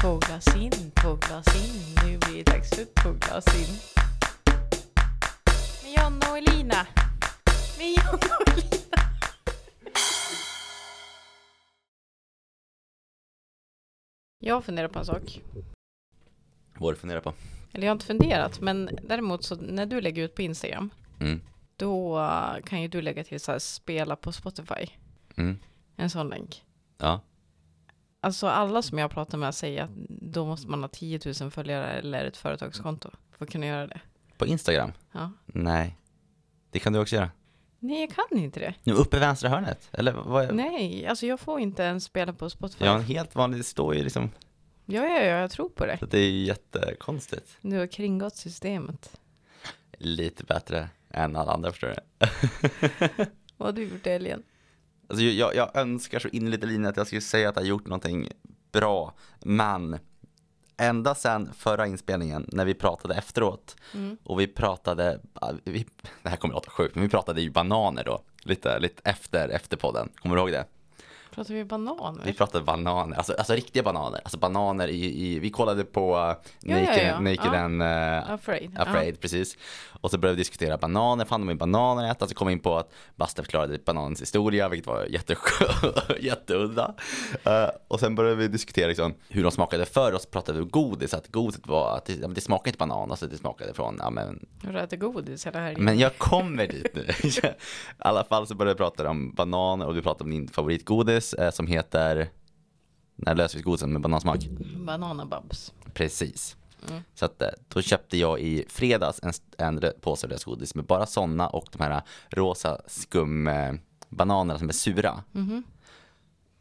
Två glas in, två glas in. Nu blir det dags för två glas in. Med Jonna och Elina. Med Jonna och Elina. Jag funderar på en sak. Vad du funderar på? Eller jag har inte funderat, men däremot så när du lägger ut på Instagram, Mm. då kan ju du lägga till så här spela på Spotify. Mm. En sån länk. Ja. Alltså alla som jag pratar med säger att då måste man ha 10 000 följare eller ett företagskonto för att kunna göra det. På Instagram? Ja. Nej. Det kan du också göra. Nej, jag kan inte det. Nu uppe i vänstra hörnet? Eller vad? Nej, alltså jag får inte ens spela på Spotify. Ja, Ja, en helt vanlig, det står ju liksom, ja, ja, jag tror på det. så det är ju jättekonstigt. Du har kringgått systemet. Lite bättre än alla andra förstår du. Vad har du gjort i helgen? Alltså jag, jag önskar så innerligt Elina att jag skulle säga att jag har gjort någonting bra, men ända sedan förra inspelningen när vi pratade efteråt Mm. och vi pratade, vi, det här kommer låta sjukt, men vi pratade ju bananer då, lite, lite efter, efter podden, kommer du ihåg det? Pratar vi bananer? Vi pratade bananer, alltså, alltså riktiga bananer, alltså bananer i, i vi kollade på uh, Ja, ja, Naked, ja. Naked Ja. and uh, Afraid. Afraid, precis. Och så började vi diskutera bananer, fan de är bananer att äta, så kom vi in på att Basta förklarade bananens historia, vilket var jätte, jätteudda. Eh, och sen började vi diskutera liksom, hur de smakade förr och så pratade vi om godis, att godiset var att det, ja, det smakade inte banan, alltså det smakade från, ja men, Har du ätit godis hela helgen? men jag kommer dit nu. I alla fall så började vi prata om bananer och vi pratade om din favoritgodis eh, som heter, när lösviktsgodisen med banansmak. Bananababs. Precis. Mm. Så att, eh, då köpte jag i fredags en, en påse lösgodis med bara sådana och de här rosa skumbananerna som är sura. Mhm.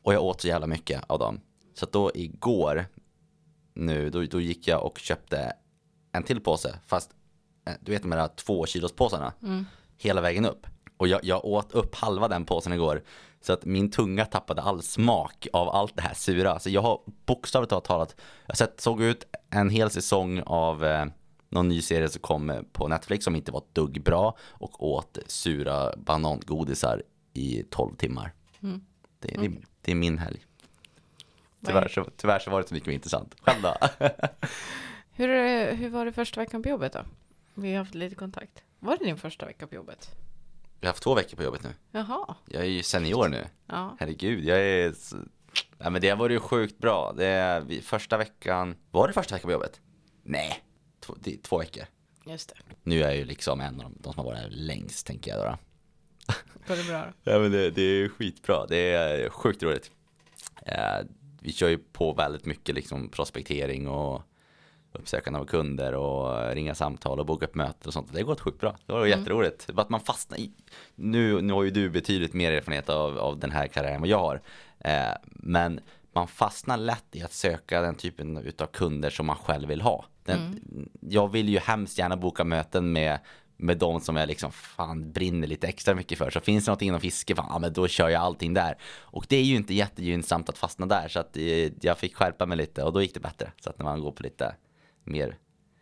Och jag åt så jävla mycket av dem. Så att då igår, nu, då, då gick jag och köpte en till påse. Fast eh, du vet de här två kilos påsarna. Mm. Hela vägen upp. Och jag, jag åt upp halva den påsen igår. Så att min tunga tappade all smak av allt det här sura. Så jag har bokstavligt talat, jag sett, såg ut en hel säsong av eh, någon ny serie som kom eh, på Netflix som inte var ett dugg bra. Och åt sura banangodisar i 12 timmar. Mm. Det, det, det är min helg. Tyvärr är- så, tyvärr så var det inte mycket mer intressant. Själv då? Hur, det- hur var det första veckan på jobbet då? Vi har haft lite kontakt. Var det din första vecka på jobbet? Vi har haft två veckor på jobbet nu. Jaha. Jag är ju senior nu. Ja. Herregud, jag är... Nej men det var ju sjukt bra. Det är vi, första veckan... Var det första veckan på jobbet? Nej, två, det två veckor. Just det. Nu är jag ju liksom en av de, de som har varit här längst, tänker jag då. då. Var det bra då? Ja men det, det är skitbra. Det är sjukt roligt. Eh, vi kör ju på väldigt mycket liksom prospektering och uppsökande av kunder och ringa samtal och boka upp möten och sånt. Det har gått sjukt bra. Det var Mm. jätteroligt. Att man fastnar i, nu, nu har ju du betydligt mer erfarenhet av, av den här karriären än vad jag har. Eh, men man fastnar lätt i att söka den typen utav kunder som man själv vill ha. Den, Jag vill ju hemskt gärna boka möten med med de som jag liksom fan brinner lite extra mycket för. Så finns det något inom fiske, fan, ja, men då kör jag allting där. Och det är ju inte jättegynnsamt att fastna där. Så att eh, jag fick skärpa mig lite och då gick det bättre. Så att när man går på lite mer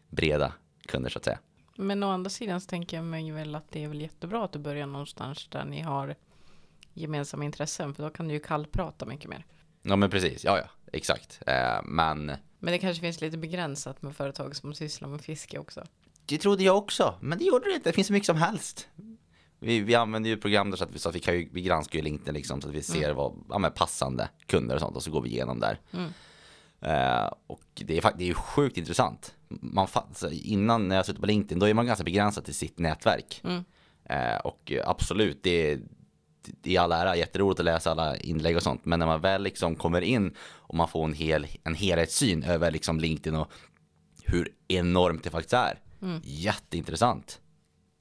breda kunder så att säga. Men å andra sidan så tänker jag mig väl att det är väl jättebra att du börjar någonstans där ni har gemensamma intressen. För då kan du ju kallprata mycket mer. Ja men precis, ja ja, exakt. Eh, men Men det kanske finns lite begränsat med företag som sysslar med fiske också. det trodde jag också, men det gjorde det inte. Det finns så mycket som helst. Vi, vi använder ju program där så att vi, så att vi, kan ju, vi granskar ju LinkedIn liksom så att vi ser vad, ja, passande kunder och sånt och så går vi igenom där. Mm. Eh, och det är, det är sjukt intressant. Man, fa- så innan när jag suttit på LinkedIn då är man ganska begränsad till sitt nätverk. Mm. Eh, och absolut, det är, är all ära, jätteroligt att läsa alla inlägg och sånt. Men när man väl liksom kommer in och man får en, hel, en helhetssyn över liksom LinkedIn och hur enormt det faktiskt är. Mm. Jätteintressant.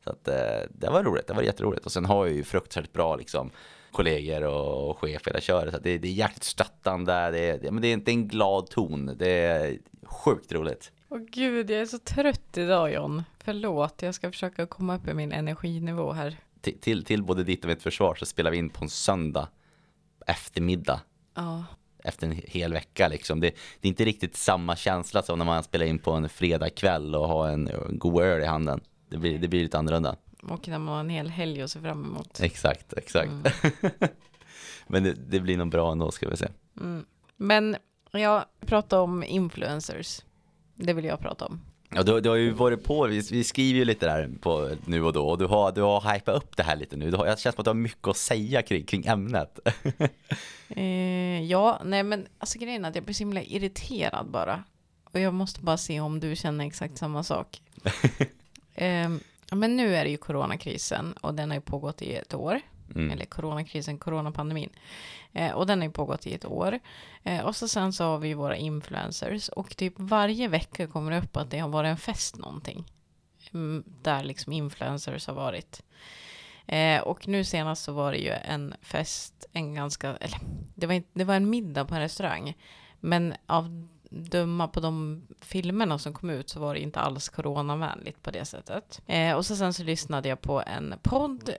Så att, eh, det var roligt, det var jätteroligt. Och sen har jag ju fruktansvärt bra liksom, kollegor och, och chefer jag kör. Så det, det är jäkligt stöttande, det är, det, men det är inte en glad ton. Det är sjukt roligt. Åh gud, jag är så trött idag John. Förlåt, jag ska försöka komma upp i min energinivå här. Till, till, till både ditt och mitt försvar så spelar vi in på en söndag eftermiddag. Ja, efter en hel vecka liksom. Det, det är inte riktigt samma känsla som när man spelar in på en fredagkväll och har en, en god öl i handen. Det blir, det blir lite annorlunda. Och när man har en hel helg att se fram emot. Exakt, exakt. Mm. Men det, det blir nog bra ändå ska vi se. Mm. Men ja, Prata om influencers. Det vill jag prata om. Ja, du, du har ju varit på, vi, vi skriver ju lite där på nu och då och du har, du har hypat upp det här lite nu. Du har, jag känns som att du har mycket att säga kring, kring ämnet. Eh, ja, nej men alltså grejen är att jag blir så himla irriterad bara. Och jag måste bara se om du känner exakt samma sak. eh, men nu är det ju coronakrisen och den har ju pågått i ett år. Mm. Eller coronakrisen, coronapandemin. Eh, och den har ju pågått i ett år. Eh, och så sen så har vi ju våra influencers. Och typ varje vecka kommer det upp att det har varit en fest någonting. Mm, där liksom influencers har varit. Eh, och nu senast så var det ju en fest, en ganska, eller det var, inte, det var en middag på en restaurang. Men av döma på de filmerna som kom ut så var det inte alls coronavänligt på det sättet. Eh, och så sen så lyssnade jag på en podd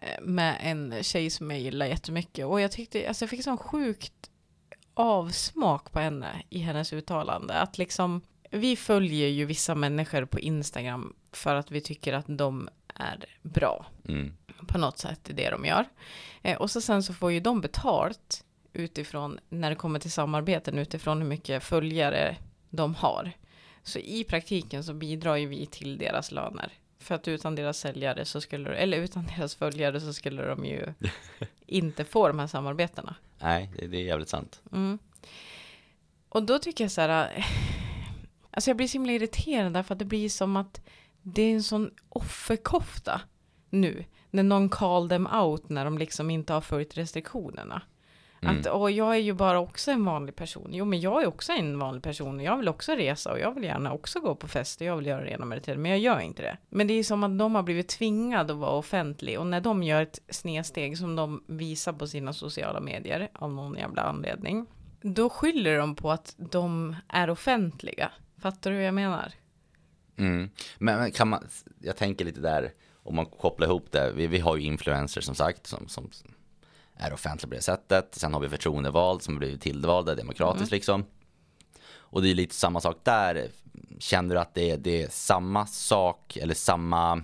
eh, med en tjej som jag gillar jättemycket. Och jag tyckte, alltså jag fick sån sjukt avsmak på henne i hennes uttalande. Att liksom, vi följer ju vissa människor på Instagram för att vi tycker att de är bra Mm. på något sätt i det de gör. Eh, och så sen så får ju de betalt utifrån, när det kommer till samarbeten, utifrån hur mycket följare de har. Så i praktiken så bidrar ju vi till deras löner. För att utan deras säljare så skulle, eller utan deras följare så skulle de ju inte få de här samarbetena. Nej, det, det är jävligt sant. Mm. Och då tycker jag så här, äh, alltså jag blir så himla irriterad därför att det blir som att det är en sån offerkofta nu. När någon call them out när de liksom inte har följt restriktionerna. Mm. Att åh, jag är ju bara också en vanlig person. Jo, men jag är också en vanlig person. Jag vill också resa och jag vill gärna också gå på fest och jag vill göra det ena med det tredje. Men jag gör inte det. Men det är som att de har blivit tvingade att vara offentlig. Och när de gör ett snedsteg som de visar på sina sociala medier av någon jävla anledning. Då skyller de på att de är offentliga. Fattar du hur jag menar? Mm. Men kan man, jag tänker lite där, om man kopplar ihop det, vi, vi har ju influencers som sagt, som, som är offentliga på det sättet. Sen har vi förtroendevald som blivit tillvalda demokratiskt liksom. Och det är lite samma sak där. Känner du att det är, det är samma sak eller samma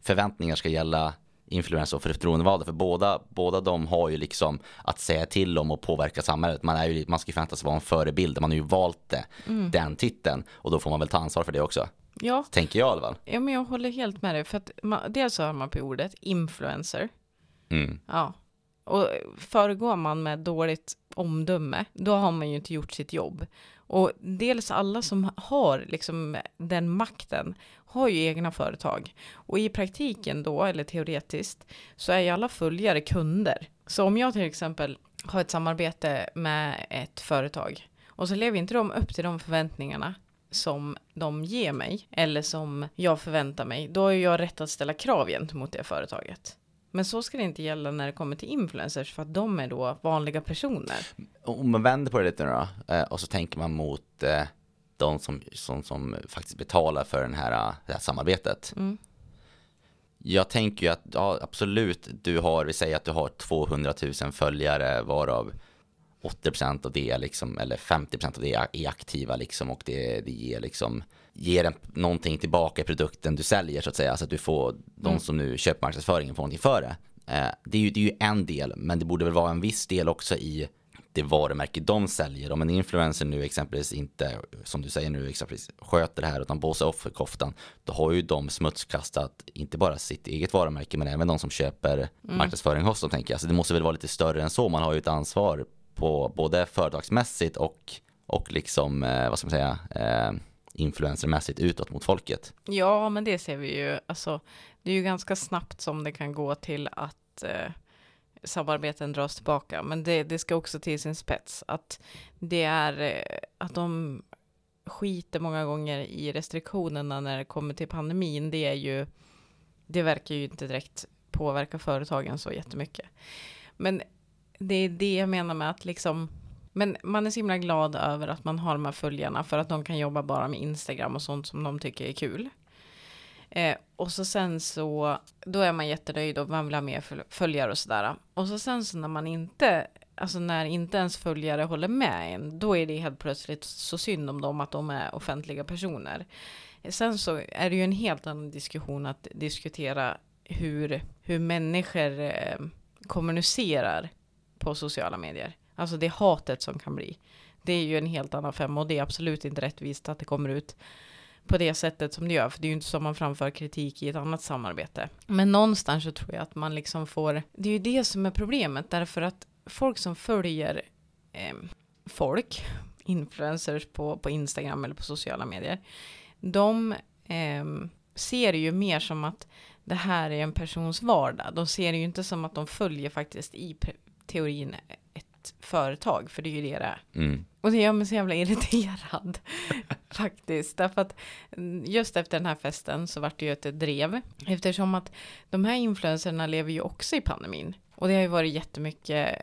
förväntningar ska gälla influencers och förtroendevalda? För båda, båda de har ju liksom att säga till om och påverka samhället. Man, är ju, man ska ju förväntas vara en förebild. Man har ju valt det, den titeln och då får man väl ta ansvar för det också. Ja, Tänker jag i alla fall. ja men jag håller helt med dig. För att man, dels hör man på ordet influencer. Mm. Ja. Och föregår man med dåligt omdöme, då har man ju inte gjort sitt jobb. Och dels alla som har liksom den makten har ju egna företag. Och i praktiken då, eller teoretiskt, så är ju alla följare kunder. Så om jag till exempel har ett samarbete med ett företag och så lever inte de upp till de förväntningarna som de ger mig eller som jag förväntar mig, då har ju jag rätt att ställa krav gentemot det företaget. Men så ska det inte gälla när det kommer till influencers för att de är då vanliga personer. Om man vänder på det lite nu då, eh, och så tänker man mot eh, de som, som, som faktiskt betalar för den här, eh, det här samarbetet. Mm. Jag tänker ju att, ja absolut, du har, vi säger att du har 200 000 följare varav 80% av det liksom, eller 50% av det är aktiva liksom och det, det ger liksom ger en, någonting tillbaka i produkten du säljer så att säga så att du får de Mm. som nu köper marknadsföringen får någonting för det. Eh, det, är ju, det är ju en del men det borde väl vara en viss del också i det varumärke de säljer. Om en influencer nu exempelvis inte, som du säger nu, exempelvis sköter det här utan blåser offerkoftan, då har ju de smutskastat inte bara sitt eget varumärke men även de som köper marknadsföring hos dem tänker jag. Så det måste väl vara lite större än så. Man har ju ett ansvar på både företagsmässigt och, och liksom, eh, vad ska man säga, eh, influencermässigt utåt mot folket. Ja, men det ser vi ju. Alltså, det är ju ganska snabbt som det kan gå till att eh, samarbeten dras tillbaka. Men det, det ska också till sin spets. Att det är eh, att de skiter många gånger i restriktionerna när det kommer till pandemin. Det är ju, det verkar ju inte direkt påverka företagen så jättemycket. Men det är det jag menar med att liksom men man är så himla glad över att man har de här följarna för att de kan jobba bara med Instagram och sånt som de tycker är kul. Eh, och så sen så, då är man jättenöjd och man vill ha mer följare och sådär. Och så sen så när man inte, alltså när inte ens följare håller med en, då är det helt plötsligt så synd om dem att de är offentliga personer. Sen så är det ju en helt annan diskussion att diskutera hur, hur människor eh, kommunicerar på sociala medier. Alltså det hatet som kan bli. Det är ju en helt annan femma och det är absolut inte rättvist att det kommer ut på det sättet som det gör, för det är ju inte så man framför kritik i ett annat samarbete. Men någonstans så tror jag att man liksom får, det är ju det som är problemet, därför att folk som följer eh, folk, influencers på, på Instagram eller på sociala medier, de eh, ser det ju mer som att det här är en persons vardag. De ser det ju inte som att de följer faktiskt i teorin ett företag, för det är ju det det är. Mm. Och det gör mig så jävla irriterad faktiskt. Därför att just efter den här festen så vart det ju ett drev. Eftersom att de här influencerna lever ju också i pandemin. Och det har ju varit jättemycket,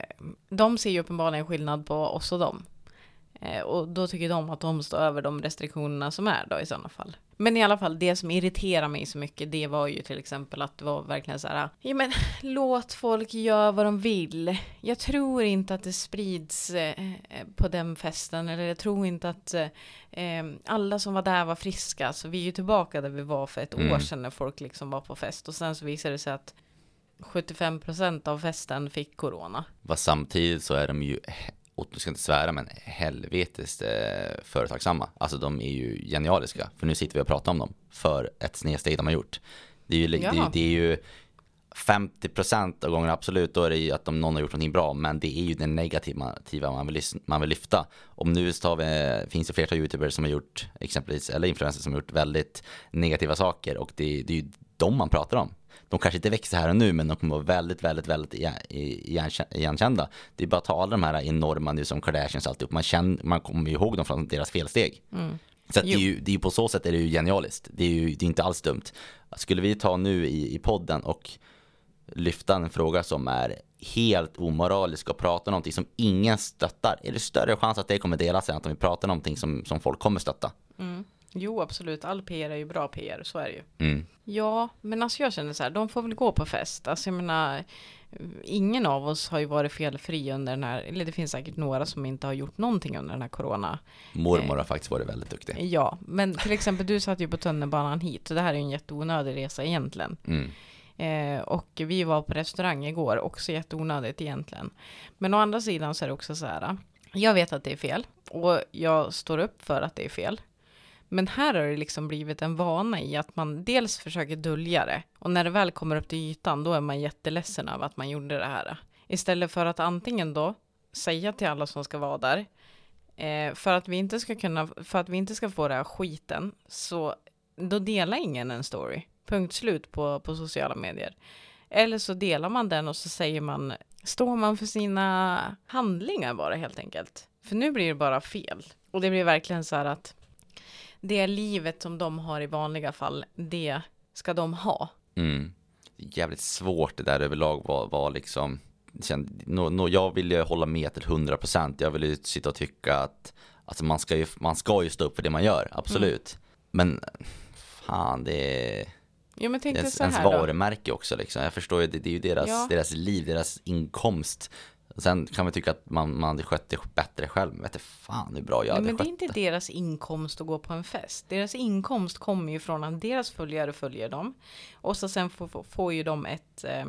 de ser ju uppenbarligen skillnad på oss och dem. Eh, och då tycker de att de står över de restriktionerna som är då i sådana fall. Men i alla fall, det som irriterar mig så mycket, det var ju till exempel att det var verkligen så här, ja men låt folk göra vad de vill. Jag tror inte att det sprids eh, på den festen, eller jag tror inte att eh, alla som var där var friska. Så vi är ju tillbaka där vi var för ett mm. år sedan när folk liksom var på fest. Och sen så visade det sig att 75% av festen fick corona. Vad samtidigt så är de ju och du ska inte svära, men helvetes eh, företagsamma. Alltså de är ju genialiska. För nu sitter vi och pratar om dem för ett snedsteg de har gjort. Det är ju, ja. det, det är ju 50% av gångerna absolut, då är det ju att de, någon har gjort någonting bra, men det är ju det negativa man vill, man vill lyfta. Om nu vi, finns det flertal YouTubers som har gjort, exempelvis, eller influencers som har gjort väldigt negativa saker och det, det är ju de man pratar om de kanske inte växer här och nu, men de kommer vara väldigt, väldigt, väldigt igenkända. Det är bara att ta alla de här enorma nu som Kardashians alltihop. Man, känner, man kommer ihåg dem från deras felsteg. Mm. Så det är, ju, det är på så sätt är det ju genialiskt. Det är ju det är inte alls dumt. Skulle vi ta nu i, i podden och lyfta en fråga som är helt omoralisk och prata om någonting som ingen stöttar, är det större chans att det kommer delas än att om vi pratar om någonting som, som folk kommer stötta. Mm. Jo, absolut. All PR är ju bra PR, så är det ju. Mm. Ja, men alltså jag känner så här, de får väl gå på fest. Alltså jag menar, ingen av oss har ju varit felfri under den här, eller det finns säkert några som inte har gjort någonting under den här corona. Mormor har eh, faktiskt varit väldigt duktig. Ja, men till exempel du satt ju på tunnelbanan hit, så det här är ju en jätteonödig resa egentligen. Mm. Eh, och vi var på restaurang igår, också jätteonödigt egentligen. Men å andra sidan så är det också så här, jag vet att det är fel och jag står upp för att det är fel. Men här har det liksom blivit en vana i att man dels försöker dölja det och när det väl kommer upp till ytan då är man jätteledsen över att man gjorde det här. Istället för att antingen då säga till alla som ska vara där eh, för att vi inte ska kunna, för att vi inte ska få det här skiten så då delar ingen en story. Punkt slut på, på sociala medier. Eller så delar man den och så säger man, står man för sina handlingar bara helt enkelt. För nu blir det bara fel. Och det blir verkligen så här att det livet som de har i vanliga fall, det ska de ha. Mm. Jävligt svårt det där överlag var, var liksom, no, no, jag vill ju hålla med till 100%, jag vill ju sitta och tycka att alltså man, ska ju, man ska ju stå upp för det man gör, absolut. Mm. Men fan, det är Jo, men tänk det är ens varumärke också liksom. Jag förstår ju, det, det är ju deras, ja. deras liv, deras inkomst. Sen kan man tycka att man, man hade skött det bättre själv. Men vet fan hur bra jag hade Men det är inte deras inkomst att gå på en fest. Deras inkomst kommer ju från att deras följare följer dem. Och så sen får, får ju de ett eh,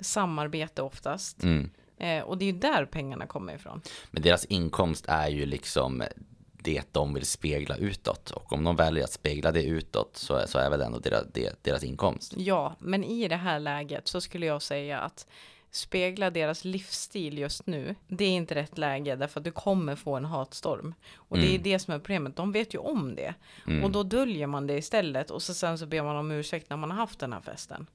samarbete oftast. Mm. Eh, och det är ju där pengarna kommer ifrån. Men deras inkomst är ju liksom det de vill spegla utåt. Och om de väljer att spegla det utåt så, så är väl ändå deras, deras inkomst. Ja, men i det här läget så skulle jag säga att spegla deras livsstil just nu, det är inte rätt läge därför att du kommer få en hatstorm. Och mm. det är mm. det som är problemet, de vet ju om det. Mm. Och då döljer man det istället och så sen så ber man om ursäkt när man har haft den här festen.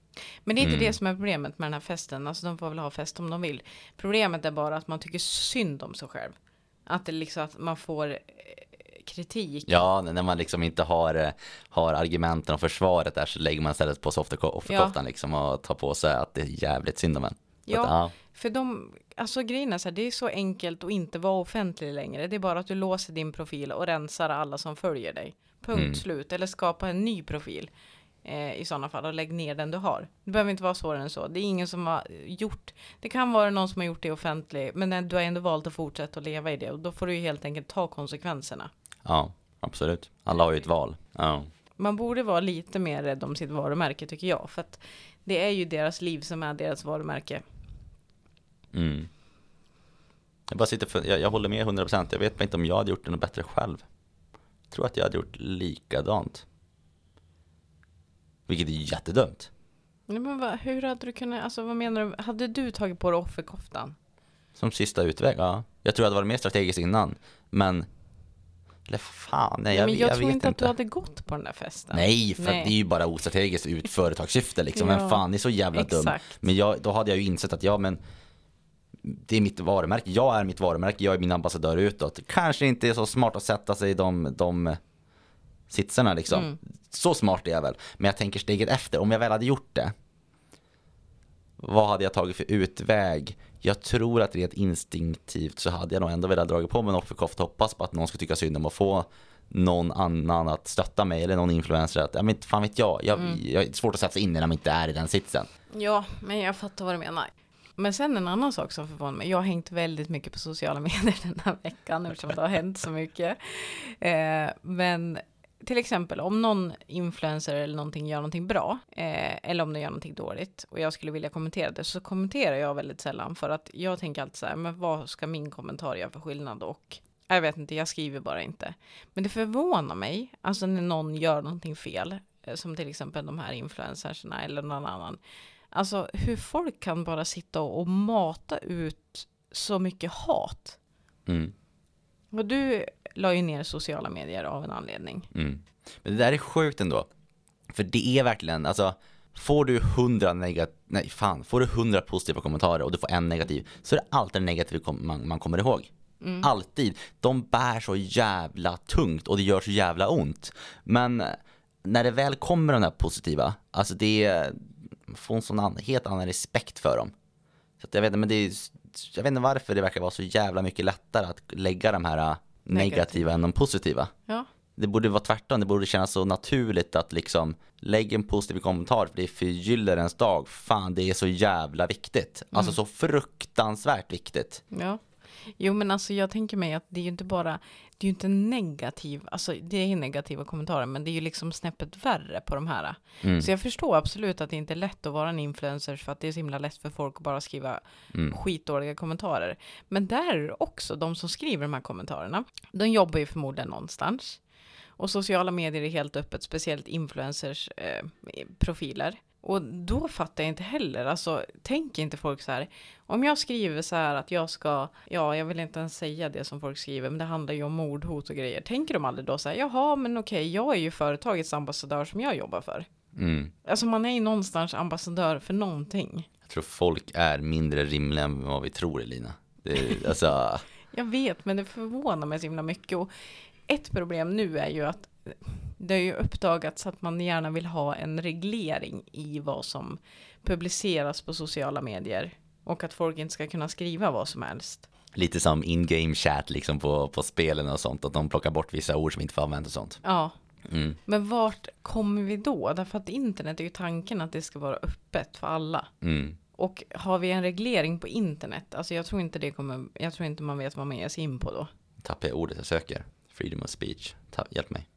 Men det är inte mm. det som är problemet med den här festen, alltså de får väl ha fest om de vill. Problemet är bara att man tycker synd om sig själv. Att det liksom att man får eh, kritik. Ja, när man liksom inte har, eh, har argumenten och försvaret där så lägger man istället på sig offerkoftan ja. liksom och tar på sig att det är jävligt synd om en. Ja, ja, för de, alltså grejen är så här, det är så enkelt att inte vara offentlig längre. Det är bara att du låser din profil och rensar alla som följer dig. Punkt mm. slut. Eller skapa en ny profil eh, i sådana fall och lägg ner den du har. Det behöver inte vara svårare än så. Det är ingen som har gjort, det kan vara någon som har gjort det offentligt, men du har ändå valt att fortsätta att leva i det och då får du ju helt enkelt ta konsekvenserna. Ja, absolut. Alla har ju ett val. Ja. Man borde vara lite mer rädd om sitt varumärke tycker jag, för att det är ju deras liv som är deras varumärke. Mm. Jag, bara sitter för, jag, jag håller med 100%. Jag vet inte om jag hade gjort det något bättre själv. Jag tror att jag hade gjort likadant. Vilket är jättedumt. Nej, men vad, hur hade du kunnat, alltså vad menar du, hade du tagit på dig offerkoftan? Som sista utväg, ja. Jag tror att det var mer strategiskt innan. Men, eller fan, nej, Ja, jag, men jag, jag tror vet inte att du hade gått på den där festen. Nej, för Nej. det är ju bara ostrategiskt ut företagssyfte liksom. Ja, Men fan, det är så jävla dumt. Exakt. Men jag, då hade jag ju insett att ja, men det är mitt varumärke. Jag är mitt varumärke. Jag är min ambassadör utåt. Kanske inte är så smart att sätta sig i de, de sitsarna liksom. Mm. Så smart är jag väl. Men jag tänker steget efter. Om jag väl hade gjort det. Vad hade jag tagit för utväg? Jag tror att rent instinktivt så hade jag nog ändå velat dra på mig en offerkofta. Hoppas på att någon skulle tycka synd om att få någon annan att stötta mig eller någon influencer att, ja men fan vet jag, jag, Mm. jag är svårt att sätta sig in i när man inte är i den sitsen. Ja, men jag fattar vad du menar. Men sen en annan sak som förvånar mig. Jag har hängt väldigt mycket på sociala medier den här veckan eftersom det har hänt så mycket. Eh, men till exempel om någon influencer eller någonting gör någonting bra eh, eller om de gör någonting dåligt och jag skulle vilja kommentera det så kommenterar jag väldigt sällan för att jag tänker alltid så här, men vad ska min kommentar göra för skillnad och jag vet inte, jag skriver bara inte. Men det förvånar mig, alltså när någon gör någonting fel, eh, som till exempel de här influencersna eller någon annan. Alltså hur folk kan bara sitta och, och mata ut så mycket hat. Mm. Och du la ju ner sociala medier av en anledning. Mm. Men det där är sjukt ändå. För det är verkligen, alltså Får du hundra negativa, nej fan, får du hundra positiva kommentarer och du får en negativ så är det alltid en negativ kom- man, man kommer ihåg. Alltid. De bär så jävla tungt och det gör så jävla ont. Men när det väl kommer de här positiva, alltså det är, man får en sån an, helt annan respekt för dem. Så jag vet inte, men det är, jag vet inte varför det verkar vara så jävla mycket lättare att lägga de här äh, negativa, Negativa. än de positiva. Ja, Det borde vara tvärtom, det borde kännas så naturligt att liksom lägga en positiv kommentar för det förgyller ens dag. Fan, det är så jävla viktigt. Alltså så fruktansvärt viktigt. ja. Jo men alltså jag tänker mig att det är ju inte bara, det är ju inte negativ, alltså det är negativa kommentarer men det är ju liksom snäppet värre på de här. Mm. Så jag förstår absolut att det inte är lätt att vara en influencer för att det är så himla lätt för folk att bara skriva Mm. skitdåliga kommentarer. Men där är det också de som skriver de här kommentarerna. De jobbar ju förmodligen någonstans. Och sociala medier är helt öppet, speciellt influencers eh, profiler. Och då fattar jag inte heller, alltså tänker inte folk så här, om jag skriver så här att jag ska, ja jag vill inte ens säga det som folk skriver, men det handlar ju om mordhot och grejer. Tänker de aldrig då så här, jaha men okej, jag är ju företagets ambassadör som jag jobbar för. Mm. Alltså man är ju någonstans ambassadör för någonting. Jag tror folk är mindre rimliga än vad vi tror Elina. Det alltså, Jag vet, men det förvånar mig så himla mycket. Och ett problem nu är ju att det har ju uppdagats att man gärna vill ha en reglering i vad som publiceras på sociala medier. Och att folk inte ska kunna skriva vad som helst. lite som in-game chat liksom på, på spelen och sånt. Att de plockar bort vissa ord som inte får användas och sånt. Ja, Mm. men vart kommer vi då? Därför att internet är ju tanken att det ska vara öppet för alla. Mm. Och har vi en reglering på internet, alltså jag tror inte det kommer, jag tror inte man vet vad man ger sig in på då. Tappar jag ordet jag söker. Freedom of speech. Ta, hjälp mig.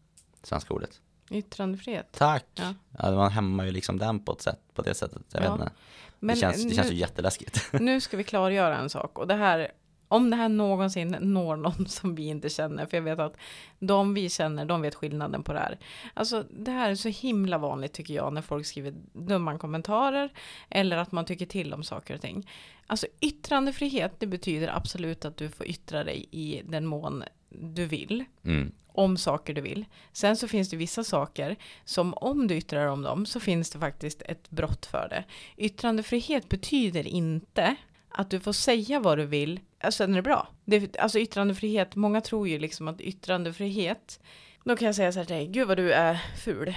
Svenska ordet. Yttrandefrihet. Tack. Ja. Ja. man hämmar ju liksom den på ett sätt, på det sättet. Jag Ja. vet inte. Men det, känns, det känns nu- ju jätteläskigt. nu ska vi klargöra en sak och det här om det här någonsin når någon som vi inte känner, för jag vet att de vi känner, de vet skillnaden på det här. Alltså det här är så himla vanligt tycker jag när folk skriver dumma kommentarer eller att man tycker till om saker och ting. Alltså yttrandefrihet, det betyder absolut att du får yttra dig i den mån du vill Mm. Om saker du vill. Sen så finns det vissa saker som om du yttrar om dem så finns det faktiskt ett brott för det. Yttrandefrihet betyder inte att du får säga vad du vill, alltså sen är det bra. Det, alltså yttrandefrihet, många tror ju liksom att yttrandefrihet, då kan jag säga så här till dig, gud vad du är ful.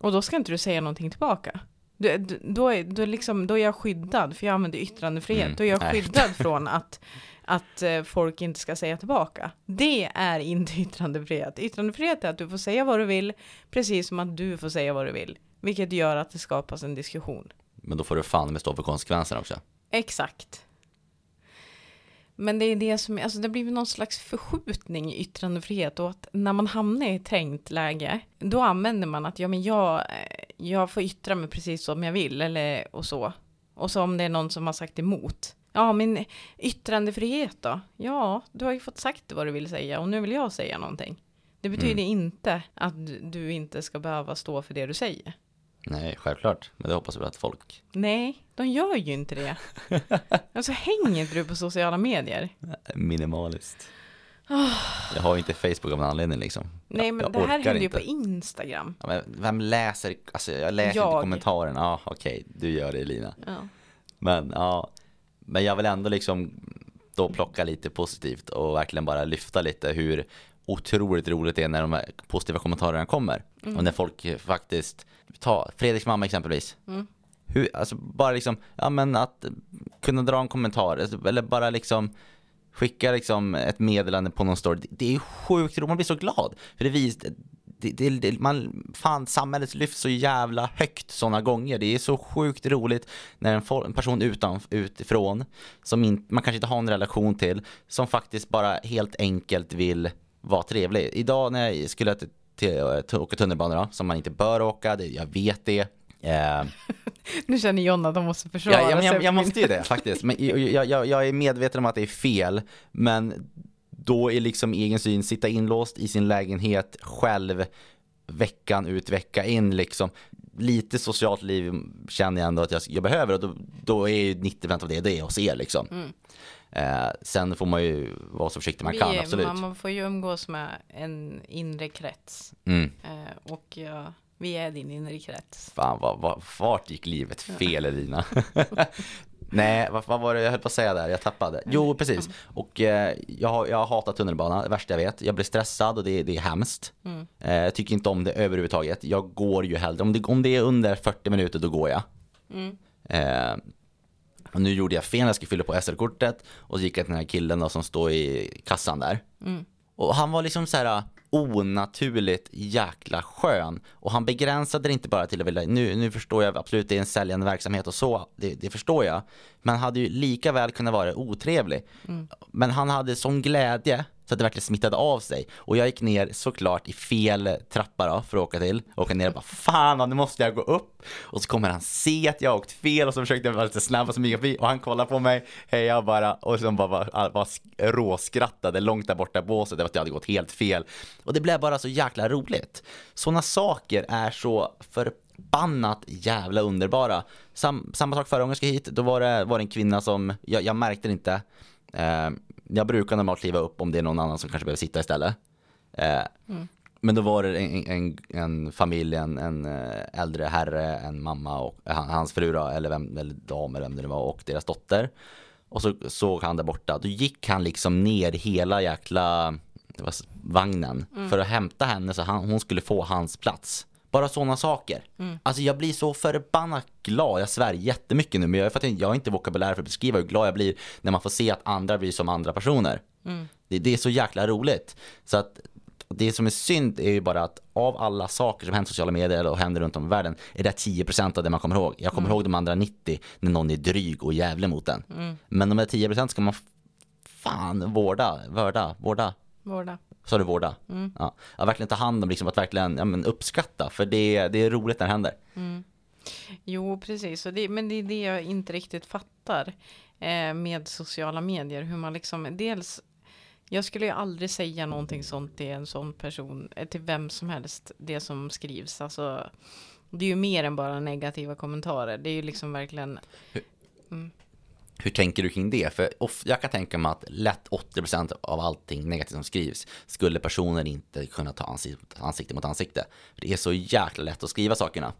Och då ska inte du säga någonting tillbaka. Du, då, är, då, liksom, då är jag skyddad, för jag använder yttrandefrihet. Mm, Då är jag skyddad från att, att eh, folk inte ska säga tillbaka. Det är inte yttrandefrihet. Yttrandefrihet är att du får säga vad du vill, precis som att du får säga vad du vill. Vilket gör att det skapas en diskussion. Men då får du fan med stå för konsekvenserna också. Exakt. Men det är det som, alltså det blir någon slags förskjutning i yttrandefrihet och att när man hamnar i trängt läge, då använder man att ja men jag, eh, jag får yttra mig precis som jag vill eller och så. Och så om det är någon som har sagt emot, Ja, min yttrandefrihet då? Ja, du har ju fått sagt vad du vill säga och nu vill jag säga någonting. Det betyder Mm. inte att du inte ska behöva stå för det du säger. Nej, självklart. Men det hoppas vi att folk Nej, de gör ju inte det. alltså hänger inte du på sociala medier? minimaliskt. Jag har ju inte Facebook av en anledning liksom. Nej, Jag- men jag det här händer ju inte. på Instagram. Ja, men vem läser, alltså jag läser inte Jag. kommentarerna. Ja, okej, du gör det Lina. Ja. Men ja, men jag vill ändå liksom då plocka lite positivt och verkligen bara lyfta lite hur otroligt roligt det är när de här positiva kommentarerna kommer. Och när folk faktiskt, ta Fredriks mamma exempelvis. Mm. Hur, alltså bara liksom, ja men att kunna dra en kommentar alltså, eller bara liksom skicka liksom ett meddelande på någon story. Det, är sjukt roligt, man blir så glad. För det visar, det, det, det, man, fan samhället lyfts så jävla högt sådana gånger. Det är så sjukt roligt när en, fol- en person utan, utifrån, som in, man kanske inte har en relation till, som faktiskt bara helt enkelt vill vara trevlig. Idag när jag skulle till, till, till, åka tunnelbana som man inte bör åka, det, jag vet det. Eh, Nu känner Jonna att de måste försvara Ja, jag, jag min- måste ju det faktiskt. Men jag, jag, jag, jag är medveten om att det är fel, men då är liksom egen syn, sitta inlåst i sin lägenhet själv veckan ut, vecka in liksom. Lite socialt liv känner jag ändå att jag, jag behöver och då, då är ju 90% av det, det är hos er liksom. Eh, sen får man ju vara så försiktig man Vi kan, absolut. Man, man får ju umgås med en inre krets. Mm. Eh, och ja, vi är din inre krets. Fan, vad, vad, vart gick livet fel Elina? Nej, vad, vad var det jag höll på att säga där? Jag tappade. Jo, precis. Och eh, jag, har- jag hatar tunnelbana, det värsta jag vet. Jag blir stressad och det, det är hemskt. Eh, jag tycker inte om det överhuvudtaget. Jag går ju hellre, om det, om det är under 40 minuter då går jag. Eh, och nu gjorde jag fel, jag skulle fylla på SL-kortet och så gick jag till den här killen då, som står i kassan där. Och han var liksom så här onaturligt jäkla skön. Och han begränsade det inte bara till att vilja, nu, nu förstår jag absolut det är en säljande verksamhet och så, det, det förstår jag. Men hade ju lika väl kunnat vara otrevlig. Men han hade sån glädje så att det verkligen smittade av sig. Och jag gick ner såklart i fel trappa då för att åka till. och Åka ner och bara fan nu måste jag gå upp. Och så kommer han se att jag har åkt fel och så försökte jag vara lite snabb och smyga förbi och han kollar på mig, hejar bara och så bara, bara, bara råskrattade långt där borta i båset över att jag hade gått helt fel. Och det blev bara så jäkla roligt. Sådana saker är så förbannat jävla underbara. Sam, samma sak förra gången jag skulle hit, då var det, var det en kvinna som, jag, jag märkte det inte. Eh, jag brukar normalt kliva upp om det är någon annan som kanske behöver sitta istället. Eh, Men då var det en, en, en familj, en, en eh, äldre herre, en mamma och eh, han- hans fru då, eller, vem, eller dam eller vem det nu var och deras dotter. Och så såg han där borta, då gick han liksom ner hela jäkla vagnen för att hämta henne så han, hon skulle få hans plats. Bara sådana saker. Alltså jag blir så förbannat glad, jag svär jättemycket nu men jag, för jag har inte vokabulär för att beskriva hur glad jag blir när man får se att andra blir som andra personer. Det, det är så jäkla roligt. Så att det som är synd är ju bara att av alla saker som händer i sociala medier och händer runt om i världen är det 10% av det man kommer ihåg. Jag kommer ihåg de andra 90 när någon är dryg och jävlig mot en. Men de här 10% ska man fan vårda, vörda, vårda. Vårda. Sa du vårda? Ja. Att verkligen ta hand om, liksom, att verkligen ja, men uppskatta. För det, det är roligt när det händer. Jo, precis. Det, men det är det jag inte riktigt fattar eh, med sociala medier. Hur man liksom, dels, jag skulle ju aldrig säga någonting sånt till en sån person, eh, till vem som helst, det som skrivs. Alltså, det är ju mer än bara negativa kommentarer. Det är ju liksom verkligen, Hur tänker du kring det? För jag kan tänka mig att lätt 80% av allting negativt som skrivs skulle personer inte kunna ta ansikte, mot ansikte. Det är så jäkla lätt att skriva sakerna.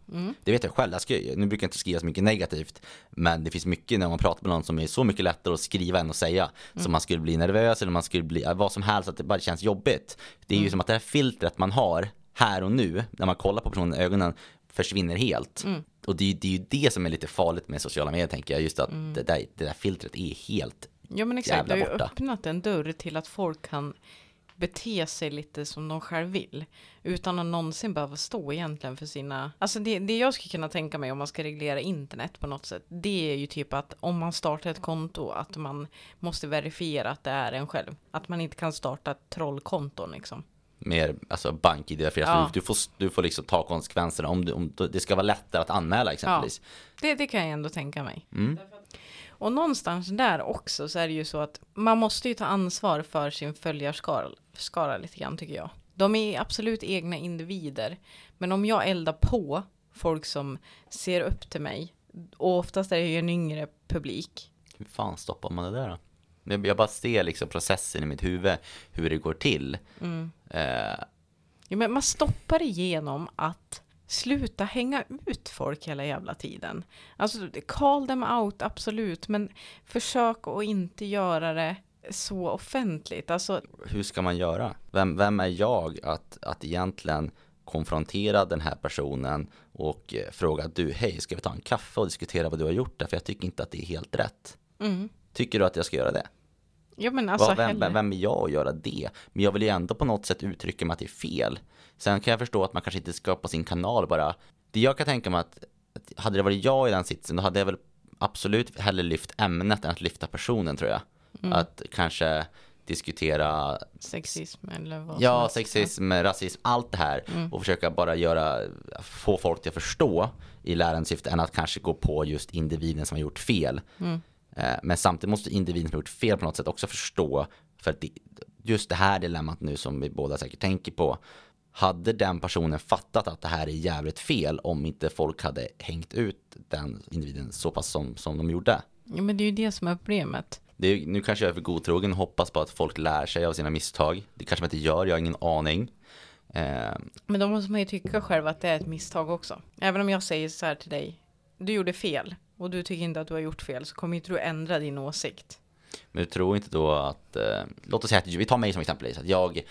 Det vet jag själv. Jag ska, nu brukar jag inte skriva så mycket negativt, men det finns mycket när man pratar med någon som är så mycket lättare att skriva än att säga. Så man skulle bli nervös eller man skulle bli vad som helst, att det bara känns jobbigt. Det är ju som att det här filtret man har här och nu, när man kollar på personen i ögonen, försvinner helt. Och det det är ju det som är lite farligt med sociala medier tänker jag, just att det, där, det där filtret är helt ja men exakt, det har ju öppnat en dörr till att folk kan bete sig lite som de själv vill. Utan att någonsin behöva stå egentligen för sina... Alltså det, det jag skulle kunna tänka mig om man ska reglera internet på något sätt. Det är ju typ att om man startar ett konto att man måste verifiera att det är en själv. Att man inte kan starta ett trollkonton liksom. Mer alltså bank-id. För Ja. du, du, får, du får liksom ta konsekvenserna om, du, om det ska vara lättare att anmäla exempelvis. Det, det kan jag ändå tänka mig. Mm. Och någonstans där också så är det ju så att man måste ju ta ansvar för sin följarskara skara lite grann tycker jag. De är absolut egna individer. Men om jag eldar på folk som ser upp till mig och oftast är det ju en yngre publik. Hur fan stoppar man det där då? Jag jag bara ser liksom processen i mitt huvud, hur det går till. Eh, Ja, men man stoppar igenom att sluta hänga ut folk hela jävla tiden. Alltså, call them out, absolut, men försök att inte göra det så offentligt. Alltså, hur ska man göra? Vem, vem är jag att, att egentligen konfrontera den här personen och eh, fråga du, hej, ska vi ta en kaffe och diskutera vad du har gjort där? För jag tycker inte att det är helt rätt. mm. Tycker du att jag ska göra det? ja men alltså, vem, vem, vem är jag att göra det? Men jag vill ju ändå på något sätt uttrycka mig att det är fel. Sen kan jag förstå att man kanske inte ska på sin kanal bara. Det jag kan tänka mig att, att hade det varit jag i den sitsen, då hade jag väl absolut hellre lyft ämnet än att lyfta personen tror jag. Mm. Att kanske diskutera sexism eller vad Ja, sexism, rasism, allt det här och försöka bara göra, få folk till att förstå i lärande syfte än att kanske gå på just individen som har gjort fel. Eh, Men samtidigt måste individen som gjort fel på något sätt också förstå, för att det, just det här dilemmat nu som vi båda säkert tänker på, hade den personen fattat att det här är jävligt fel om inte folk hade hängt ut den individen så pass som, som de gjorde? Ja, men det är ju det som är problemet. Det är, nu kanske jag är för godtrogen och hoppas på att folk lär sig av sina misstag. Det kanske man inte gör, jag har ingen aning. Eh, Men då måste man ju tycka själv att det är ett misstag också. Även om jag säger så här till dig, du gjorde fel och du tycker inte att du har gjort fel så kommer inte du ändra din åsikt. Men du tror inte då att, eh, låt oss säga att vi tar mig som exempel, så att jag,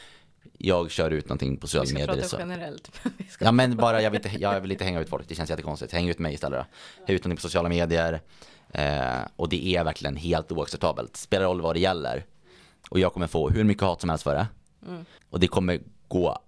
jag kör ut någonting på Vi sociala ska medier. prata generellt. Vi ska- Ja men bara, jag vill, inte, jag vill inte hänga ut folk, det känns jättekonstigt. Häng ut mig istället då. Häng ut någonting på sociala medier. Eh, och det är verkligen helt oacceptabelt. Spelar roll vad det gäller. Och jag kommer få hur mycket hat som helst för det. Och det kommer gå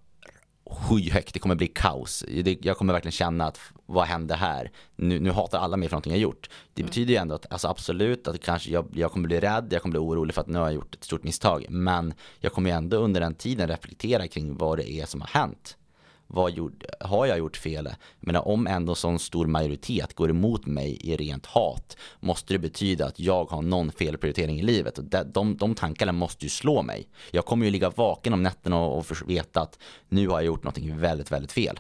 skyhögt, det kommer bli kaos. Det, jag kommer verkligen känna att vad hände här? Nu, nu hatar alla mig för någonting jag gjort. Det betyder ju ändå att, alltså absolut att kanske jag, jag kommer bli rädd, jag kommer bli orolig för att nu har jag gjort ett stort misstag. Men jag kommer ju ändå under den tiden reflektera kring vad det är som har hänt. Vad gjorde, har jag gjort fel? Jag menar, om ändå sån stor majoritet går emot mig i rent hat måste det betyda att jag har någon felprioritering i livet. Och de, de, de tankarna måste ju slå mig. Jag kommer ju ligga vaken om nätterna och, och veta att nu har jag gjort någonting väldigt, väldigt fel.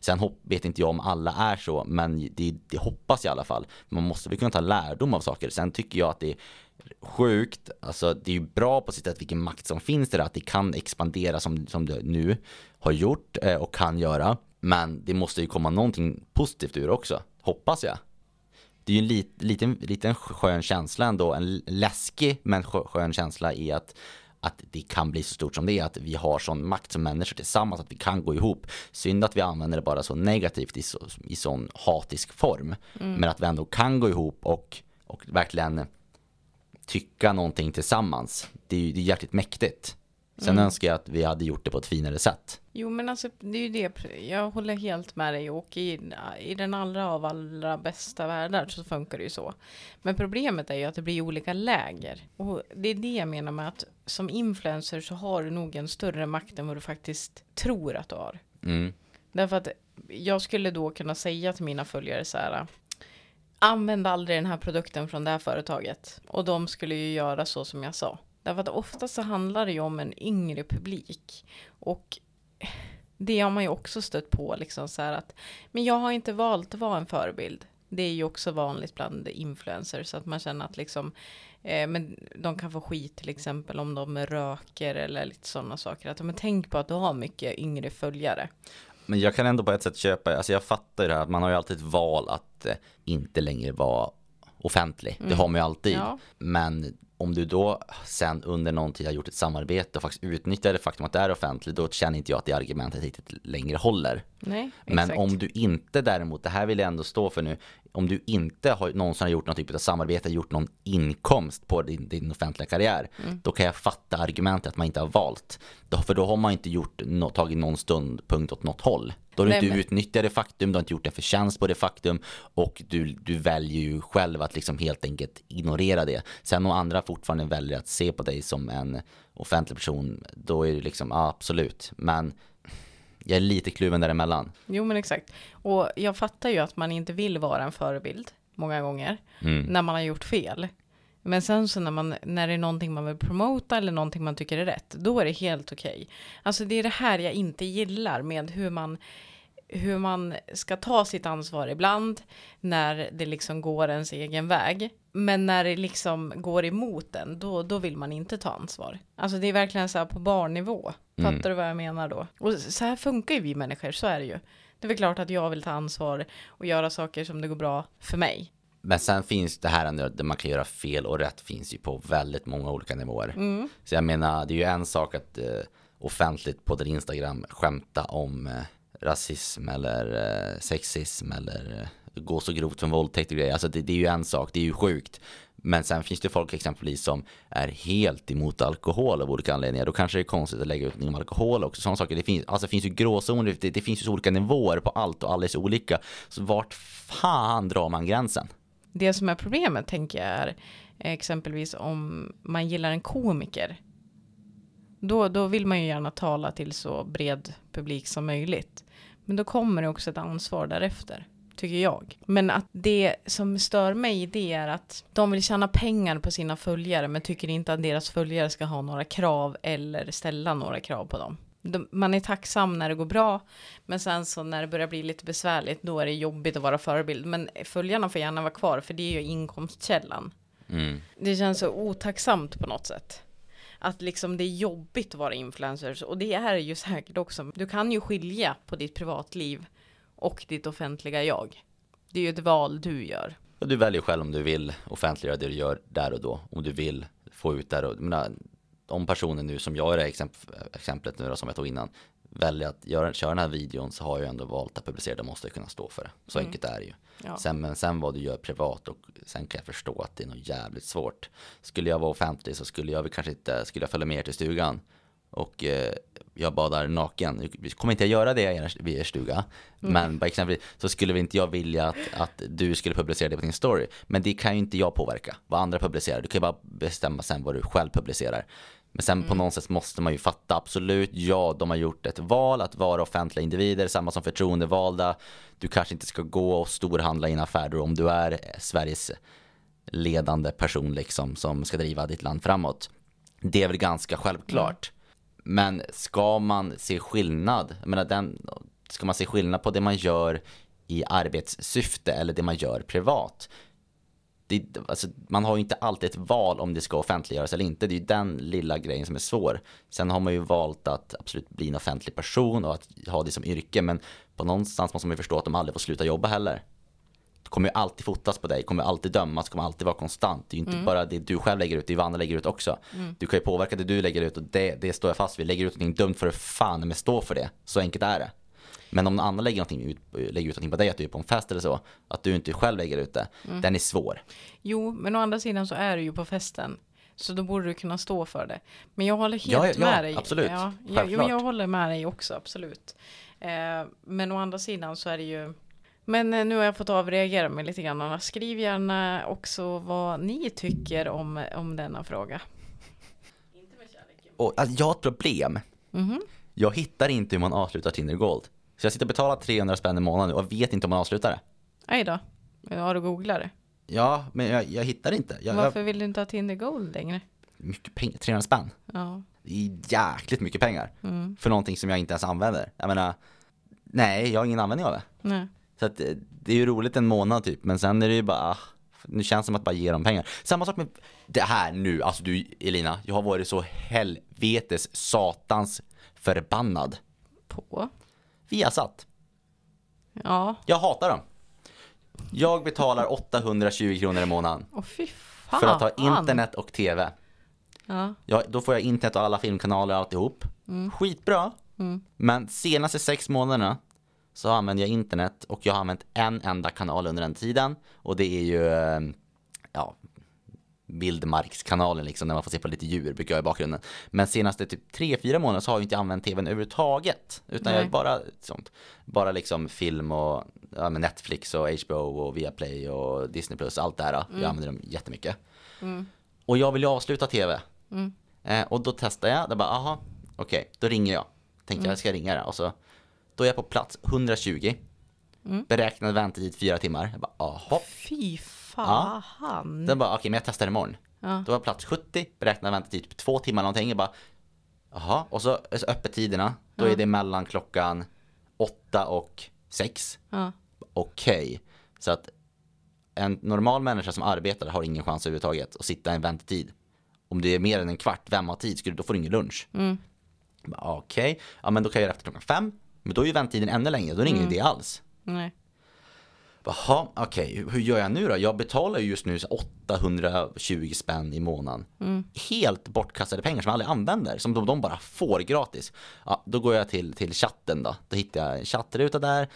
Sen hopp, vet inte jag om alla är så, men det, det hoppas jag i alla fall. Man måste väl kunna ta lärdom av saker. Sen tycker jag att det är sjukt, alltså det är ju bra på sitt sätt vilken makt som finns där, att det kan expandera som, som det nu har gjort eh, och kan göra. Men det måste ju komma någonting positivt ur också, hoppas jag. Det är ju en lit, liten, liten skön känsla ändå, en läskig men skö- skön känsla i att att det kan bli så stort som det är, att vi har sån makt som människor tillsammans, att vi kan gå ihop. Synd att vi använder det bara så negativt i, så, i sån hatisk form. Men att vi ändå kan gå ihop och, och verkligen tycka någonting tillsammans. Det är ju det är jäkligt mäktigt. Sen önskar jag att vi hade gjort det på ett finare sätt. Jo men alltså det är ju det, jag håller helt med dig och i, i den allra av allra bästa världar så funkar det ju så. Men problemet är ju att det blir olika läger. Och det är det jag menar med att som influencer så har du nog en större makt än vad du faktiskt tror att du har. Mm. Därför att jag skulle då kunna säga till mina följare så här. Använd aldrig den här produkten från det här företaget. Och de skulle ju göra så som jag sa. Därför att oftast så handlar det ju om en yngre publik. Och det har man ju också stött på liksom så här att. Men jag har inte valt att vara en förebild. Det är ju också vanligt bland influencers. Så att man känner att liksom. Eh, men de kan få skit till exempel om de röker eller lite sådana saker. Att, men tänk på att du har mycket yngre följare. Men jag kan ändå på ett sätt köpa, alltså jag fattar ju det här, man har ju alltid ett val att eh, inte längre vara offentlig. Det har man ju alltid. Ja. Men om du då sen under någon tid har gjort ett samarbete och faktiskt utnyttjar det faktum att det är offentligt, då känner inte jag att det argumentet riktigt längre håller. Nej, Men om du inte däremot, det här vill jag ändå stå för nu, om du inte har någonsin har gjort någon typ av samarbete, gjort någon inkomst på din, din offentliga karriär, Mm. då kan jag fatta argumentet att man inte har valt. För då har man inte gjort, tagit någon ståndpunkt åt något håll. Då har du Nej, inte men- utnyttjat det faktum, du har inte gjort en förtjänst på det faktum och du, du väljer ju själv att liksom helt enkelt ignorera det. Sen om andra fortfarande väljer att se på dig som en offentlig person, då är det liksom, ja, absolut. Men jag är lite kluven däremellan. Jo men exakt. Och jag fattar ju att man inte vill vara en förebild. många gånger Mm. när man har gjort fel. Men sen så när, man, när det är någonting man vill promota eller någonting man tycker är rätt, då är det helt okej. Alltså det är det här jag inte gillar med hur man, hur man ska ta sitt ansvar ibland när det liksom går ens egen väg. Men när det liksom går emot den, då, då vill man inte ta ansvar. Alltså det är verkligen så här på barnnivå. Fattar Mm. du vad jag menar då? Och så här funkar ju vi människor, så är det ju. Det är väl klart att jag vill ta ansvar och göra saker som det går bra för mig. Men sen finns det här där man kan göra fel och rätt finns ju på väldigt många olika nivåer. Mm. Så jag menar, det är ju en sak att eh, offentligt på din Instagram skämta om eh, rasism eller eh, sexism eller eh, gå så grovt som våldtäkt och grejer. Alltså det, det är ju en sak, det är ju sjukt. Men sen finns det folk exempelvis som är helt emot alkohol av olika anledningar. Då kanske det är konstigt att lägga ut någonting om alkohol också. Sådana saker. Det finns, alltså det finns ju gråzoner, det, det finns ju så olika nivåer på allt och alla är så olika. Så vart fan drar man gränsen? Det som är problemet tänker jag är exempelvis om man gillar en komiker. Då, då vill man ju gärna tala till så bred publik som möjligt. Men då kommer det också ett ansvar därefter, tycker jag. Men att det som stör mig det är att de vill tjäna pengar på sina följare men tycker inte att deras följare ska ha några krav eller ställa några krav på dem. De, man är tacksam när det går bra, men sen så när det börjar bli lite besvärligt, då är det jobbigt att vara förebild. Men följarna får gärna vara kvar, för det är ju inkomstkällan. Mm. Det känns så otacksamt på något sätt. Att liksom det är jobbigt att vara influencers, och det är ju säkert också. Du kan ju skilja på ditt privatliv och ditt offentliga jag. Det är ju ett val du gör. Och du väljer själv om du vill offentliggöra det du gör där och då. Om du vill få ut det. Och, menar, om personen nu som jag är det exemp- exemplet nu då, som jag tog innan väljer att göra, köra den här videon så har jag ändå valt att publicera det måste jag kunna stå för det. Så Mm. enkelt är det ju. Ja. Sen, men sen vad du gör privat och sen kan jag förstå att det är nog jävligt svårt. Skulle jag vara offentlig så skulle jag väl kanske inte, skulle jag följa med er till stugan och eh, jag badar naken. Nu kommer inte jag göra det i er, stuga. Men bara exempel så skulle väl inte jag vilja att, att du skulle publicera det på din story. Men det kan ju inte jag påverka. Vad andra publicerar. Du kan ju bara bestämma sen vad du själv publicerar. Men sen på något sätt måste man ju fatta absolut, ja de har gjort ett val att vara offentliga individer, samma som förtroendevalda. Du kanske inte ska gå och storhandla i en affär om du är Sveriges ledande person liksom som ska driva ditt land framåt. Det är väl ganska självklart. Men ska man se skillnad, jag menar den, ska man se skillnad på det man gör i arbetssyfte eller det man gör privat? Det, alltså, man har ju inte alltid ett val om det ska offentliggöras eller inte. Det är ju den lilla grejen som är svår. Sen har man ju valt att absolut bli en offentlig person och att ha det som yrke. Men på någonstans måste man ju förstå att de aldrig får sluta jobba heller. Det kommer ju alltid fotas på dig, kommer alltid dömas, kommer alltid vara konstant. Det är ju inte bara det du själv lägger ut, det är vad andra lägger ut också. Du kan ju påverka det du lägger ut och det, det står jag fast vid. Lägger ut någonting dumt för fan, men stå för det. Så enkelt är det. Men om någon annan lägger, någonting ut, lägger ut någonting på dig, att du är på en fest eller så, att du inte själv lägger ut det, den är svår. Jo, men å andra sidan så är du ju på festen. Så då borde du kunna stå för det. Men jag håller helt Ja, ja, med dig. absolut. Ja, jag, Självklart. jag håller med dig också, absolut. Eh, men å andra sidan så är det ju... Men eh, nu har jag fått avreagera mig lite grann. Skriv gärna också vad ni tycker om, om denna fråga. Och alltså, jag har ett problem. Mhm. Jag hittar inte hur man avslutar Tinder Gold. Så jag sitter och betalar 300 spänn i månaden och vet inte om man avslutar det. Aj då. Har du googlat det? Ja, men jag, jag hittar inte. Jag, jag, Varför vill du inte ha Tinder Gold längre? mycket pengar, 300 spänn. Ja. Det är jäkligt mycket pengar. Mm. För någonting som jag inte ens använder. Jag menar, nej, jag har ingen användning av det. Nej. Så att, eh, det är ju roligt en månad typ, men sen är det ju bara, ah, nu känns det som att bara ge dem pengar. Samma sak med det här nu, alltså du Elina, jag har varit så helvetes satans förbannad. På? Viasat. Ja. Jag hatar dem. Jag betalar 820 kronor i månaden Åh fy fan. för att ha internet och tv. Ja. Ja, då får jag internet och alla filmkanaler och alltihop. Skitbra. Men senaste sex månaderna så använder jag internet och jag har använt en enda kanal under den tiden. Och det är ju, eh, Vildmarkskanalen liksom, där man får se på lite djur, brukar jag i bakgrunden. Men senaste typ tre fyra månader så har jag inte använt tvn överhuvudtaget. Utan Nej. jag bara sånt. Bara liksom film och ja, Netflix och HBO och Viaplay och Disney Plus, allt det här. Jag använder dem jättemycket. Och jag vill ju avsluta tv. Eh, och då testar jag, då bara aha, okej, då ringer jag. Tänkte jag ska ringa det. Och så, då är jag på plats 120. Beräknad väntetid fyra timmar. Jag bara aha. Fy fan. Den bara, okej men jag testar imorgon. Ja. Då var plats 70, beräknad väntetid typ två timmar någonting. Jag bara, jaha. Och så så öppettiderna, då är det mellan klockan åtta och sex. Ja. Okej. Så att en normal människa som arbetar har ingen chans överhuvudtaget att sitta i en väntetid. Om det är mer än en kvart, vem har tid, skulle, då får du ingen lunch. Mm. Okej, ja men då kan jag göra efter klockan fem. Men då är ju väntetiden ännu längre, då är det ingen idé alls. Nej. Jaha, okej, hur- hur gör jag nu då? Jag betalar ju just nu så 820 spänn i månaden. Helt bortkastade pengar som jag aldrig använder, som de, de bara får gratis. Ja, då går jag till, till chatten då. Då hittar jag en chattruta där.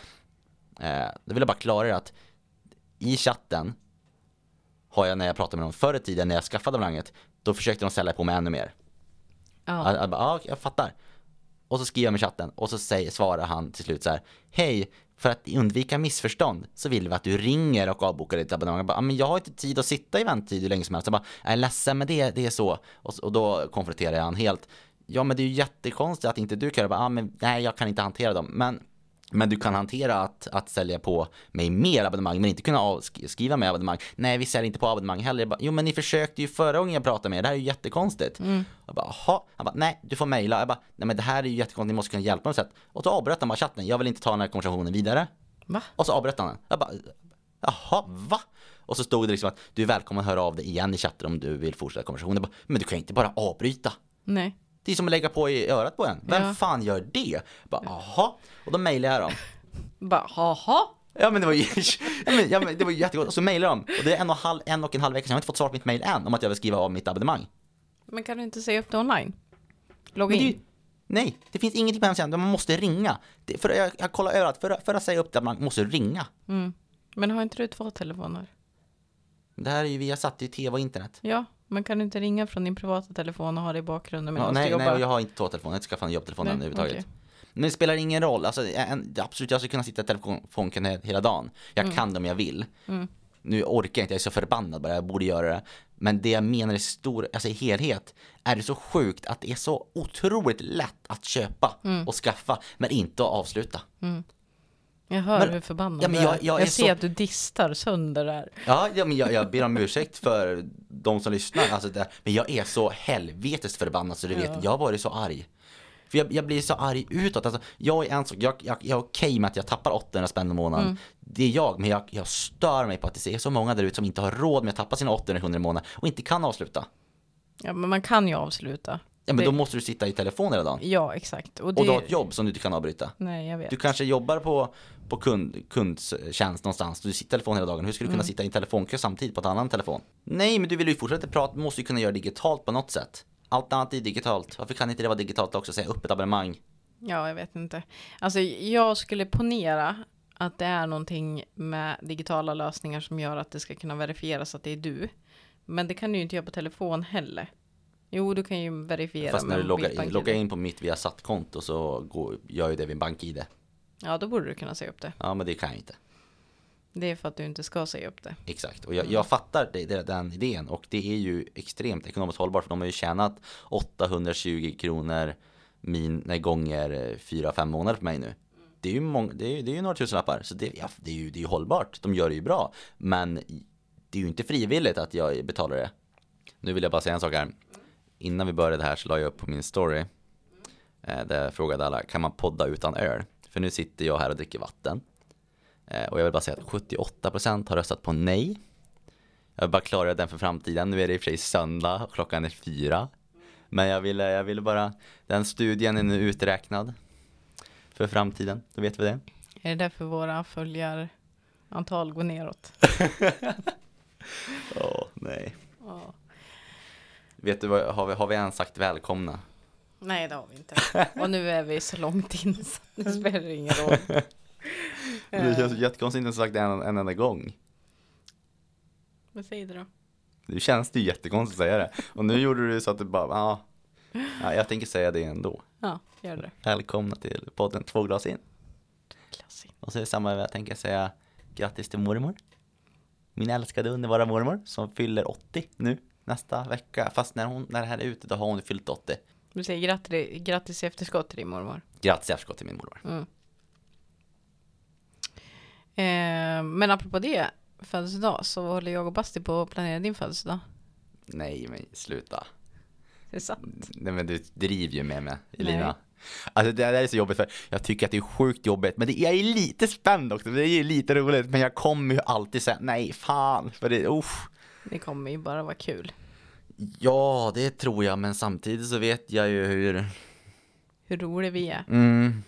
Eh, då vill jag bara klara det att i chatten har jag när jag pratade med dem förr i tiden när jag skaffade abonnemanget, då försökte de sälja på mig ännu mer. Ja. Jag, jag, bara, ja, jag fattar. Och så skriver jag med chatten och så säger, svarar han till slut så här. Hej, för att undvika missförstånd så vill vi att du ringer och avbokar ditt abonnemang. Jag bara, men jag har inte tid att sitta i väntetid hur länge som helst. Jag bara, jag är ledsen men det, det är så. Och, och då konfronterar jag han helt. Ja men det är ju jättekonstigt att inte du kan. Jag bara, ah, men nej jag kan inte hantera dem. Men men du kan hantera att, att sälja på mig mer abonnemang men inte kunna avsk- skriva mig abonnemang. Nej vi säljer inte på abonnemang heller. Bara, jo men ni försökte ju förra gången jag pratade med er. Det här är ju jättekonstigt. Jag bara, jaha. Han bara, nej du får mejla. Jag bara, nej men det här är ju jättekonstigt. Ni måste kunna hjälpa mig sätt. Och så avbröt han bara chatten. Jag vill inte ta den här konversationen vidare. Va? Och så avbröt han den. Jag bara, jaha, va? Och så stod det liksom att du är välkommen att höra av dig igen i chatten om du vill fortsätta konversationen. Jag bara, men du kan ju inte bara avbryta. Nej. Det är som att lägga på i örat på en. Vem Ja. fan gör det? Bara, jaha. Och då mejlade jag dem. Bara, haha. Ja men det var ju, ja, men, ja, men det var ju jättegott. Och så mejlade de. Och det är en och, halv, en och en halv vecka sedan. Jag har inte fått svar på mitt mejl än om att jag vill skriva av mitt abonnemang. Men kan du inte säga upp det online? Logga in? nej, det finns ingenting på hemsidan. Man måste ringa. Det, för jag, jag kollar överallt. För, för att säga upp det, man måste ringa. Mm. Men har inte du två telefoner? Det här är ju via satt i tv och internet. Ja, men kan du inte ringa från din privata telefon och ha det i bakgrunden men Ja, du nej, jobba? nej, jag har inte två telefoner. Jag skaffat en jobbtelefon överhuvudtaget. okej. Men det spelar ingen roll. Alltså, en, absolut, jag skulle kunna sitta i telefonkön he- hela dagen. Jag Mm. kan det om jag vill. Nu orkar jag inte, jag är så förbannad bara, jag borde göra det. Men det jag menar i stor, alltså i helhet, är det så sjukt att det är så otroligt lätt att köpa Mm. och skaffa, men inte att avsluta. Jag hör Men- hur förbannad Ja, men jag- jag jag är ser så- att du distar sönder där. Ja, ja men jag, jag ber om ursäkt för de som lyssnar, alltså det, men jag är så helvetes förbannad så du vet, Ja. jag har varit så arg. För jag, jag blir så arg utåt, alltså, jag är en sak, jag, jag, jag är okej med att jag tappar 800 spänn i månaden. Mm. Det är jag, men jag, jag stör mig på att det är så många där ute som inte har råd med att tappa sina 800 kronor i månaden och inte kan avsluta. Ja, men man kan ju avsluta. Ja men Det- då måste du sitta i telefon hela dagen. Ja, exakt. Och det... Och du har ett jobb som du inte kan avbryta. Nej, jag vet. Du kanske jobbar på, på kund, kundtjänst någonstans, du sitter i telefon hela dagen. Hur ska du kunna Mm. sitta i en telefonkö samtidigt på ett annan telefon? Nej, men du vill ju fortsätta prata, du måste ju kunna göra digitalt på något sätt. Allt annat är digitalt. Varför kan inte det vara digitalt också? Säga upp ett abonnemang. Ja, jag vet inte. Alltså, jag skulle ponera att det är någonting med digitala lösningar som gör att det ska kunna verifieras att det är du. Men det kan du ju inte göra på telefon heller. Jo, du kan ju verifiera Fast när du loggar in, loggar in på mitt via konto så går, gör ju det vid BankID. Ja, då borde du kunna säga upp det. Ja, men det kan jag inte. Det är för att du inte ska säga upp det. Exakt, och jag, jag fattar det, det, den idén och det är ju extremt ekonomiskt hållbart för de har ju tjänat 820 kronor min, nej, gånger 4-5 månader på mig nu. Det är ju, mång, det är, det är ju några tusenlappar, så det, ja, det, är ju, det är ju hållbart. De gör det ju bra, men det är ju inte frivilligt att jag betalar det. Nu vill jag bara säga en sak här. Innan vi började här så la jag upp på min story eh, där jag frågade alla, kan man podda utan öl? För nu sitter jag här och dricker vatten. Eh, Och jag vill bara säga att 78% har röstat på nej. Jag vill bara klargöra den för framtiden. Nu är det i och för sig söndag och klockan är fyra. Men jag ville, jag ville bara, den studien är nu uträknad för framtiden. Då vet vi det. Är det därför våra följarantal går neråt? Åh, nej. Ja. Vet du vad, har vi, har vi ens sagt välkomna? Nej, det har vi inte. Och nu är vi så långt in så det spelar ingen roll. Det känns jättekonstigt att inte sagt det en, en enda gång. Vad säger du då? Nu känns det ju jättekonstigt att säga det. Och nu gjorde du så att det bara, ja. ja jag tänker säga det ändå. Ja, gör det. Välkomna till podden Två glas in. Klassik. Och så är det samma, jag tänker säga grattis till mormor. Min älskade underbara mormor som fyller 80 nu nästa vecka. Fast när, hon, när det här är ute då har hon fyllt 80. Du säger grattis, grattis i efterskott till din mormor. Grattis i efterskott till min mormor. Mm. Eh, men apropå det, födelsedag så håller jag och Basti på att planera din födelsedag. Nej men sluta. Det är sant. Nej men du driver ju med mig Elina. Nej. Alltså det där är så jobbigt för jag tycker att det är sjukt jobbigt men det, jag är lite spänd också, det är ju lite roligt men jag kommer ju alltid säga nej fan för det, usch. Det kommer ju bara vara kul. Ja det tror jag men samtidigt så vet jag ju hur Hur roliga vi är. mm,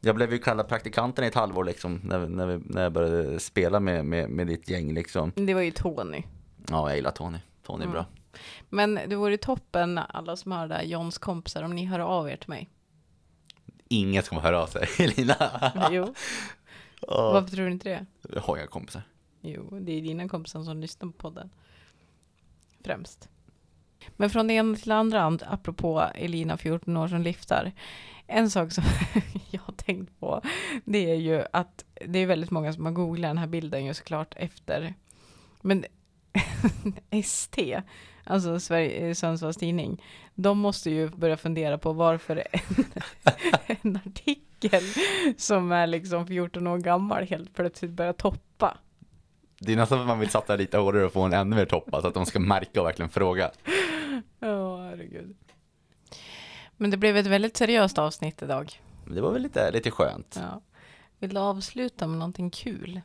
Jag blev ju kallad praktikanten i ett halvår liksom när, när, vi, när jag började spela med, med, med ditt gäng liksom Det var ju Tony. Ja jag gillar Tony, Tony är Mm. bra Men det vore toppen, alla som hör det här, Johns kompisar, om ni hör av er till mig. Ingen ska höra av sig Elina Jo, varför tror du inte det? Jag har inga kompisar Jo, det är dina kompisar som lyssnar på podden. Främst. Men från det ena till det andra, apropå Elina 14 år som lyftar. En sak som jag har tänkt på, det är ju att det är väldigt många som har googlat den här bilden ju såklart efter. Men ST, alltså Sverige, eh, Sundsvalls Tidning, de måste ju börja fundera på varför en, en artikel som är liksom 14 år gammal helt plötsligt börjar toppa. Det är nästan att man vill satsa lite hårdare och få en ännu mer toppa så att de ska märka och verkligen fråga. Ja, herregud. Men det blev ett väldigt seriöst avsnitt idag. Det var väl lite, lite skönt. Ja. Vill du avsluta med någonting kul?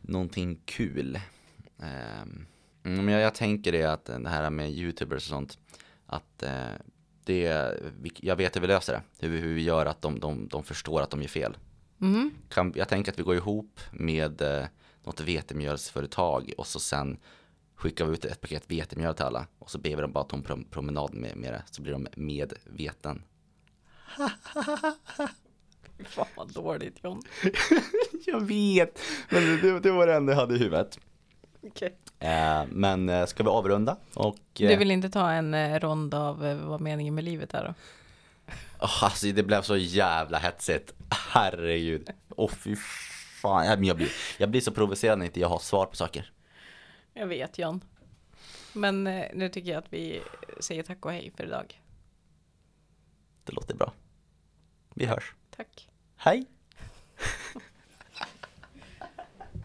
Någonting kul. Mm, men jag, jag tänker det att det här med youtubers och sånt. Att eh, det, jag vet hur vi löser det. Hur, vi- hur vi gör att de, de, de förstår att de gör fel. Mm. Kan, jag tänker att vi går ihop med eh, något vetemjölsföretag och så sen skickar vi ut ett paket vetemjöl till alla. Och så ber vi dem bara ta en prom- promenad med, med det. Så blir de med veten. Fan vad dåligt John. Jag vet, men det, det var det enda jag hade i huvudet. Okay. Eh, men eh, ska vi avrunda? Och, eh, Du vill inte ta en eh, rond av eh, vad meningen med livet är då? åh, alltså, det blev så jävla hetsigt. Herregud. Åh fy fan. Jag, blir, jag blir så provocerad när inte jag har svar på saker. Jag vet John. Men eh, nu tycker jag att vi säger tack och hej för idag. Det låter bra. Vi hörs. Tack. Hej!